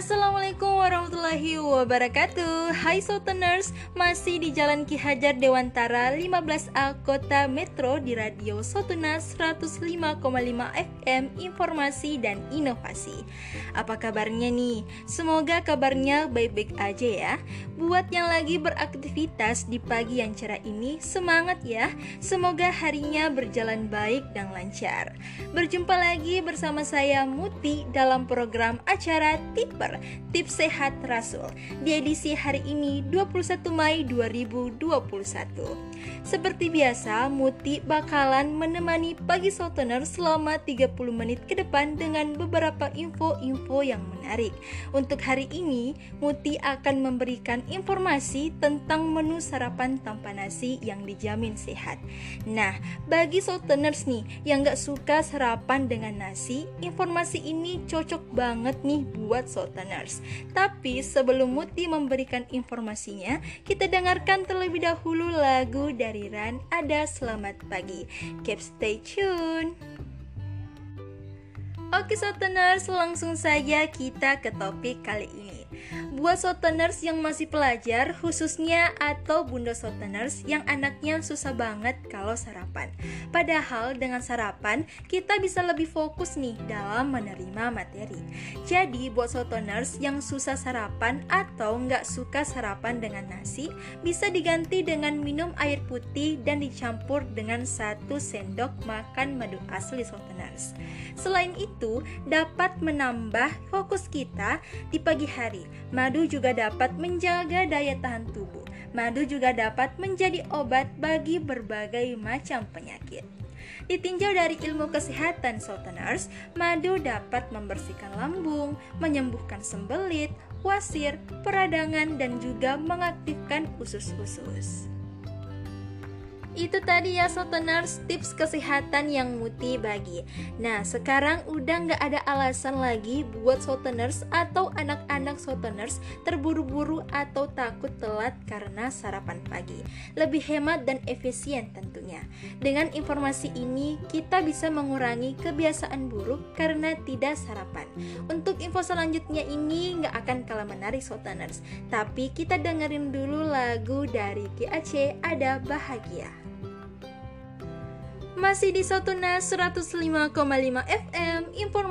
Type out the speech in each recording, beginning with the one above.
Assalamualaikum warahmatullahi wabarakatuh. Hai Southerners, masih di Jalan Ki Hajar Dewantara 15A Kota Metro di Radio Sotunas 105,5 FM Informasi dan Inovasi. Apa kabarnya nih? Semoga kabarnya baik-baik aja ya. Buat yang lagi beraktivitas di pagi yang cerah ini, semangat ya. Semoga harinya berjalan baik dan lancar. Berjumpa lagi bersama saya Muti dalam program acara Tip Super Tips Sehat Rasul di edisi hari ini 21 Mei 2021. Seperti biasa, Muti bakalan menemani pagi Southerners selama 30 menit ke depan dengan beberapa info-info yang menarik. Untuk hari ini, Muti akan memberikan informasi tentang menu sarapan tanpa nasi yang dijamin sehat. Nah, bagi Southerners nih yang gak suka sarapan dengan nasi, informasi ini cocok banget nih buat Southerners Tapi sebelum Muti memberikan informasinya, kita dengarkan terlebih dahulu lagu dari Ran Ada Selamat Pagi. Keep stay tune. Oke Southerners, langsung saja kita ke topik kali ini. Buat Southerners yang masih pelajar, khususnya atau bunda Southerners yang anaknya susah banget kalau sarapan. Padahal dengan sarapan, kita bisa lebih fokus nih dalam menerima materi. Jadi buat Southerners yang susah sarapan atau nggak suka sarapan dengan nasi, bisa diganti dengan minum air putih dan dicampur dengan satu sendok makan madu asli Southerners. Selain itu, dapat menambah fokus kita di pagi hari Madu juga dapat menjaga daya tahan tubuh. Madu juga dapat menjadi obat bagi berbagai macam penyakit. Ditinjau dari ilmu kesehatan Southerners, madu dapat membersihkan lambung, menyembuhkan sembelit, wasir, peradangan, dan juga mengaktifkan usus-usus. Itu tadi ya Southerners tips kesehatan yang Muti bagi. Nah sekarang udah nggak ada alasan lagi buat Southerners atau anak-anak Southerners terburu-buru atau takut telat karena sarapan pagi. Lebih hemat dan efisien tentunya. Dengan informasi ini kita bisa mengurangi kebiasaan buruk karena tidak sarapan. Untuk info selanjutnya ini nggak akan kalah menarik Southerners Tapi kita dengerin dulu lagu dari GAC Ada Bahagia masih di Sotuna 105,5 FM,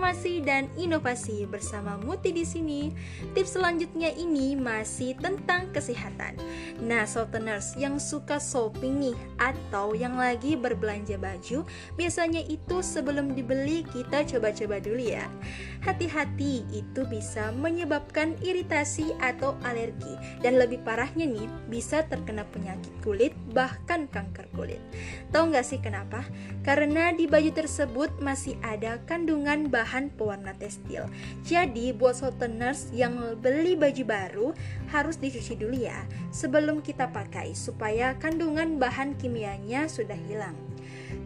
informasi dan inovasi bersama Muti di sini. Tips selanjutnya ini masih tentang kesehatan. Nah, Soteners yang suka shopping nih atau yang lagi berbelanja baju, biasanya itu sebelum dibeli kita coba-coba dulu ya. Hati-hati, itu bisa menyebabkan iritasi atau alergi dan lebih parahnya nih bisa terkena penyakit kulit bahkan kanker kulit. Tahu nggak sih kenapa? karena di baju tersebut masih ada kandungan bahan pewarna tekstil. Jadi buat souteners yang beli baju baru harus dicuci dulu ya sebelum kita pakai supaya kandungan bahan kimianya sudah hilang.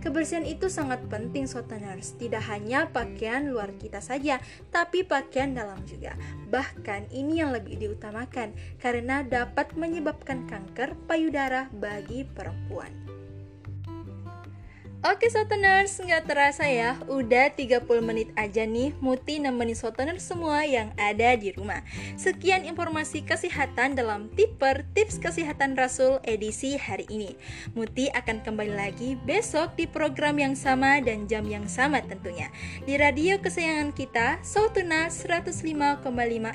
Kebersihan itu sangat penting souteners, tidak hanya pakaian luar kita saja, tapi pakaian dalam juga. Bahkan ini yang lebih diutamakan karena dapat menyebabkan kanker payudara bagi perempuan. Oke Soteners, nggak terasa ya, udah 30 menit aja nih Muti nemenin Soteners semua yang ada di rumah. Sekian informasi kesehatan dalam Tipper Tips Kesehatan Rasul edisi hari ini. Muti akan kembali lagi besok di program yang sama dan jam yang sama tentunya. Di radio kesayangan kita, Sotuna 105,5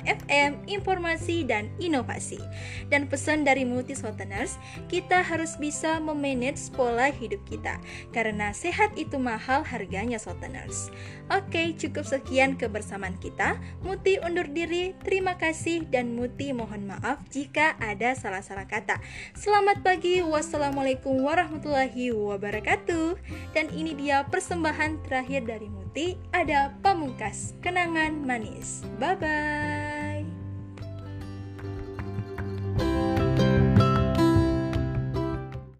FM, informasi dan inovasi. Dan pesan dari Muti Soteners, kita harus bisa memanage pola hidup kita. Karena sehat itu mahal harganya Southerners. Oke, cukup sekian kebersamaan kita. Muti undur diri, terima kasih dan Muti mohon maaf jika ada salah-salah kata. Selamat pagi, wassalamualaikum warahmatullahi wabarakatuh. Dan ini dia persembahan terakhir dari Muti, ada Pamungkas, Kenangan Manis. Bye-bye.